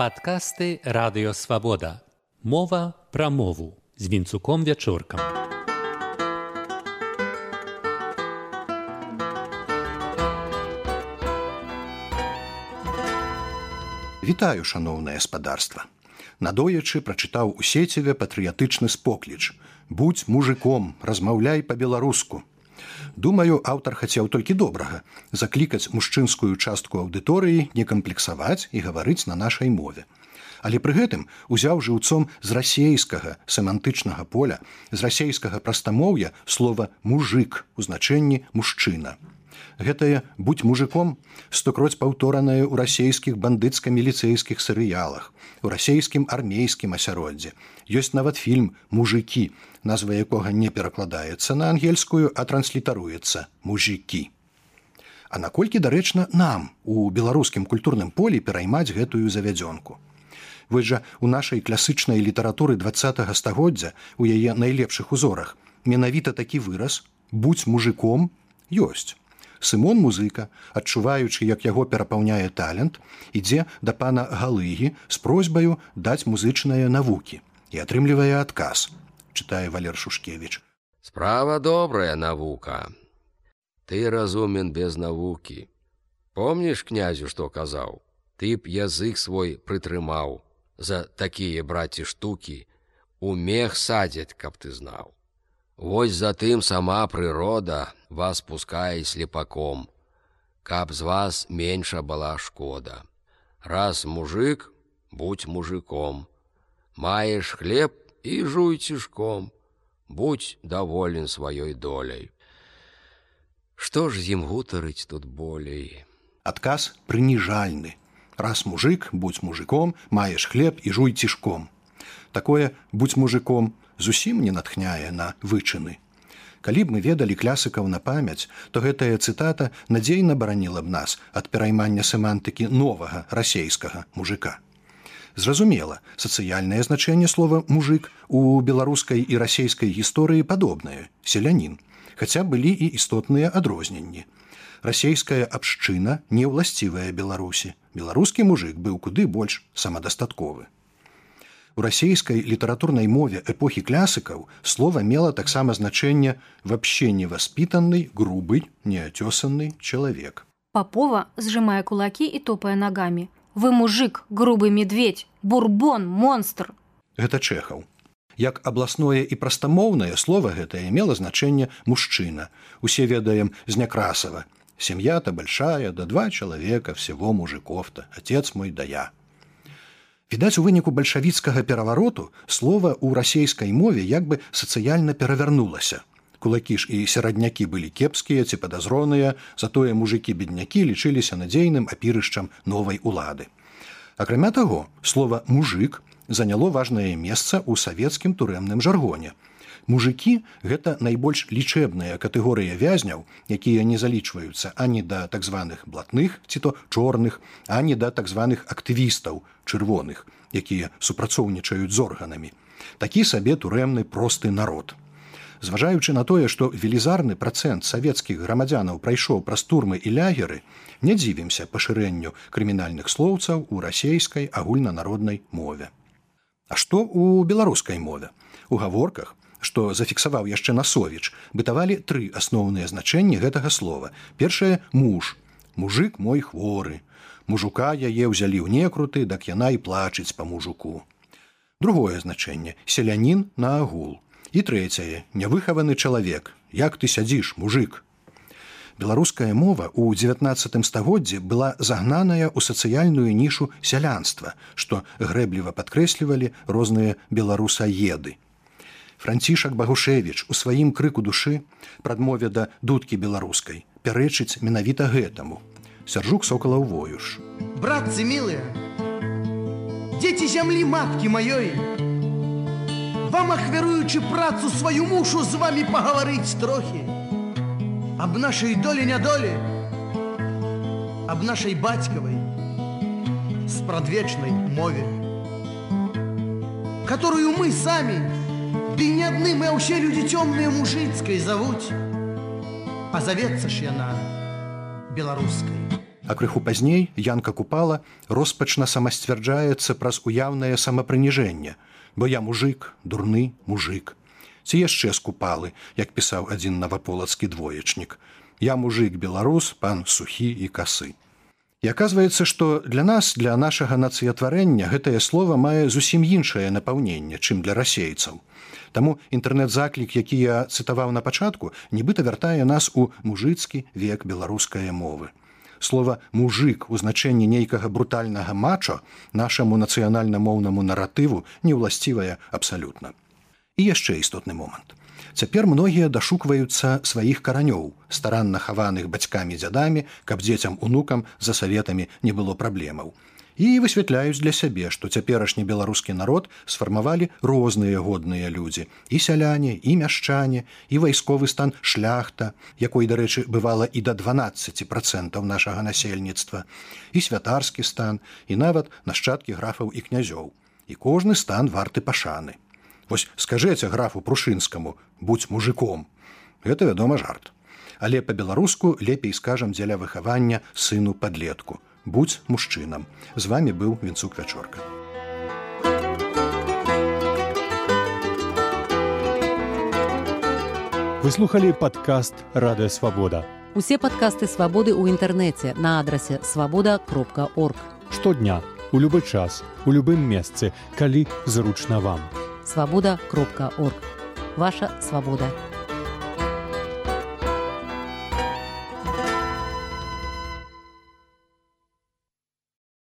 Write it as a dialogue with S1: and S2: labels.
S1: Падкасты радыёвабода. Мова пра мову з вінцуком вячоркам.
S2: Вітаю шаноўнае спадарства. Надоячы прачытаў у сеціве патрыятычны спокліч. Будь мужиком, размаўляй па-беларуску. Думаю, аўтар хацеў толькі добрага заклікаць мужчынскую частку аўдыторыі не камплексаваць і гаварыць на нашай мове. Але пры гэтым узяў жыўцом з расейскага семантычнага поля з расейскага прастамоўя слова мужик у значэнні мужчына. Гэтае будь мужиком стокроць паўторанае ў расійскіх бандыцка-міліцэйскіх серыялах, у расійскім армейскім асяроддзе. Ёсць нават фільм мужикі, назва якога не перакладаецца на ангельскую, а транслітаруецца мужікі. А наколькі дарэчна нам у беларускім культурным полі пераймаць гэтую завядзёнку. Вы жа у нашай класычнай літаратуры два стагоддзя у яе найлепшых узорах менавіта такі выраз будь мужиком ёсць. Сымон музыка, адчуваючы, як яго перапаўняе талент, ідзе да пана галыгі з просьбаю даць музычныя навукі і атрымлівае адказ чытае валер шушкевич
S3: справа добрая навука. Ты разумен без навукі. Помніш князю што казаў? Ты б язык свой прытрымаў. За такія браці штукі у мех садзяць каб ты знаў Вось затым сама прырода вас пускае слепаком, каб з вас менша была шкода. Раз мужик, будь мужиком, Маеш хлеб і жуй цішком, будь даволен сваёй доляй. Што ж з ім гутарыць тут болей?
S2: Адказ прыніжальны. Раз мужик, будь мужиком, маеш хлеб і жуй цішком. Такое будь мужиком, зусім не натхняе на вычыны. Калі б мы ведалі клясыкаў на памяць, то гэтая цытата надзейна бараніла б нас ад пераймання семантыкі новага расейскага мужика. Зразумела, сацыяльнае значэнне слова мужик у беларускай і расійскай гісторыі падобнае селянін, хаця былі і істотныя адрозненні. Расейская абшчына не ўласцівая беларусі. Беларускі мужик быў куды больш самадастатковы. У расійскай літаратурнай мове эпохі клясыкаў слова мела таксама значэнне вообще невоспитанный грубый неотесанный чалавек
S4: папова сжимая кулаки і топая ногами. Вы мужик грубы медведь бурбон монстр
S2: гэта чэхаў як абласное і прастамоўнае слово гэтае мела значэнне мужчына усе ведаем з някрасава сем'я-то большая да два чалавека всего мужиков-то. Отец мой да я Відаць, у выніку бальшавіцкага перавароту слова ў расійскай мове як бы сацыяльна перавярнулася. Кулакі ж і сераднякі былі кепскія ці падазроныя, затое мужыкі беднякі лічыліся надзейным апірышчам новай улады. Акрамя таго, слова мужик заняло важнае месца ў савецкім турэмным жаргоне, Мужыкі гэта найбольш лічэбная катэгорыя вязняў, якія не залічваюцца ані да так званых блатных ці то чорных, ані да так званых актывістаў чырвоных, якія супрацоўнічаюць з органамі. Такі сабе турэмны просты народ. Зважаючы на тое, што велізарны працэнт савецкіх грамадзянаў прайшоў праз турмы і лягеры, не дзівімся пашырэнню крымінальных слоўцаў у расейскай агульнанароднай мове. А што ў беларускай мове? У гаворках што зафіксаваў яшчэ насовіч, бытавалі тры асноўныя значэнні гэтага слова. Першае муж, мужик мой хворы. Мужука яе ўзялі ў некруты, дак яна і плачыць па мужуку. Другое значэнне селянін на агул. І трэцяе нявыхаваны чалавек, як ты сядзіш мужик. Беларуская мова ў 19 стагоддзі была загнаная ў сацыяльную нішу сялянства, што грэбліва падкрэслівалі розныя беларусаеды. Францішак Багушевіч у сваім крыку душы прадмове да дудкі беларускай пярэчыць менавіта гэтаму. Сяржук сокала ў воюш.
S5: Братцы мілыя, Дзеці зямлі маткі маёй. Вам ахвяруючы працу сваю мушу з вами пагаварыць трохі. Аб нашай долі нядолі, Аб нашай бацькавай спрадвечнай мове, которую мы самі, Ды не адны мы ўсе людзі цёмныя мужыцкай завуць. А завецца ж яна беларускай.
S2: А крыху пазней Янка купала роспачна самасцвярджаецца праз уяўнае самапрыніжэнне, бо я мужик, дурны мужик. Ці яшчэ скупалы, як пісаў адзін наваполацкі двоечнік. Я мужик беларус, пан сухі і касы. І аказваецца, што для нас, для нашага нацыятварэння гэтае слово мае зусім іншае напаўненне, чым для расейцаў. Таму інтэрнэт-заклік, які я цытаваў на пачатку, нібыта вяртае нас у мужыцкі век беларускай мовы. Слова мужик у значэнні нейкага брутальнага мачо нашаму нацыянальна-моўнаму наратыву не ўласцівае абсалютна. І яшчэ істотны момант. Цяпер многія дашукваюцца сваіх каранёў, старанна хаваных бацькамі дзядамі, каб дзецям унукам за саветамі не было праблемаў. І высвятляюць для сябе, што цяперашні беларускі народ сфармавалі розныя годныя людзі, і сяляне, і мяшчане, і вайсковы стан шляхта, якой, дарэчы, бывала і да 12 процентаў нашага насельніцтва, і святарскі стан, і нават нашчадкі графаў і князёў. І кожны стан варты пашаны. Вось скажэце графу прушынскаму будь мужиком. Гэта вядома жарт. Але по-беларуску лепей скажам дзеля выхавання сыну подлетку будь мужчынам. З вами быў вінцук вячорка.
S6: Выслухали подкаст радыё свабода
S7: усе падкасты свабоды ў інтэрнэце на адрасе свабода кропка орг
S6: штодня у любы час у любым месцы калі зручна вам
S7: свабода кропка орг ваша свабода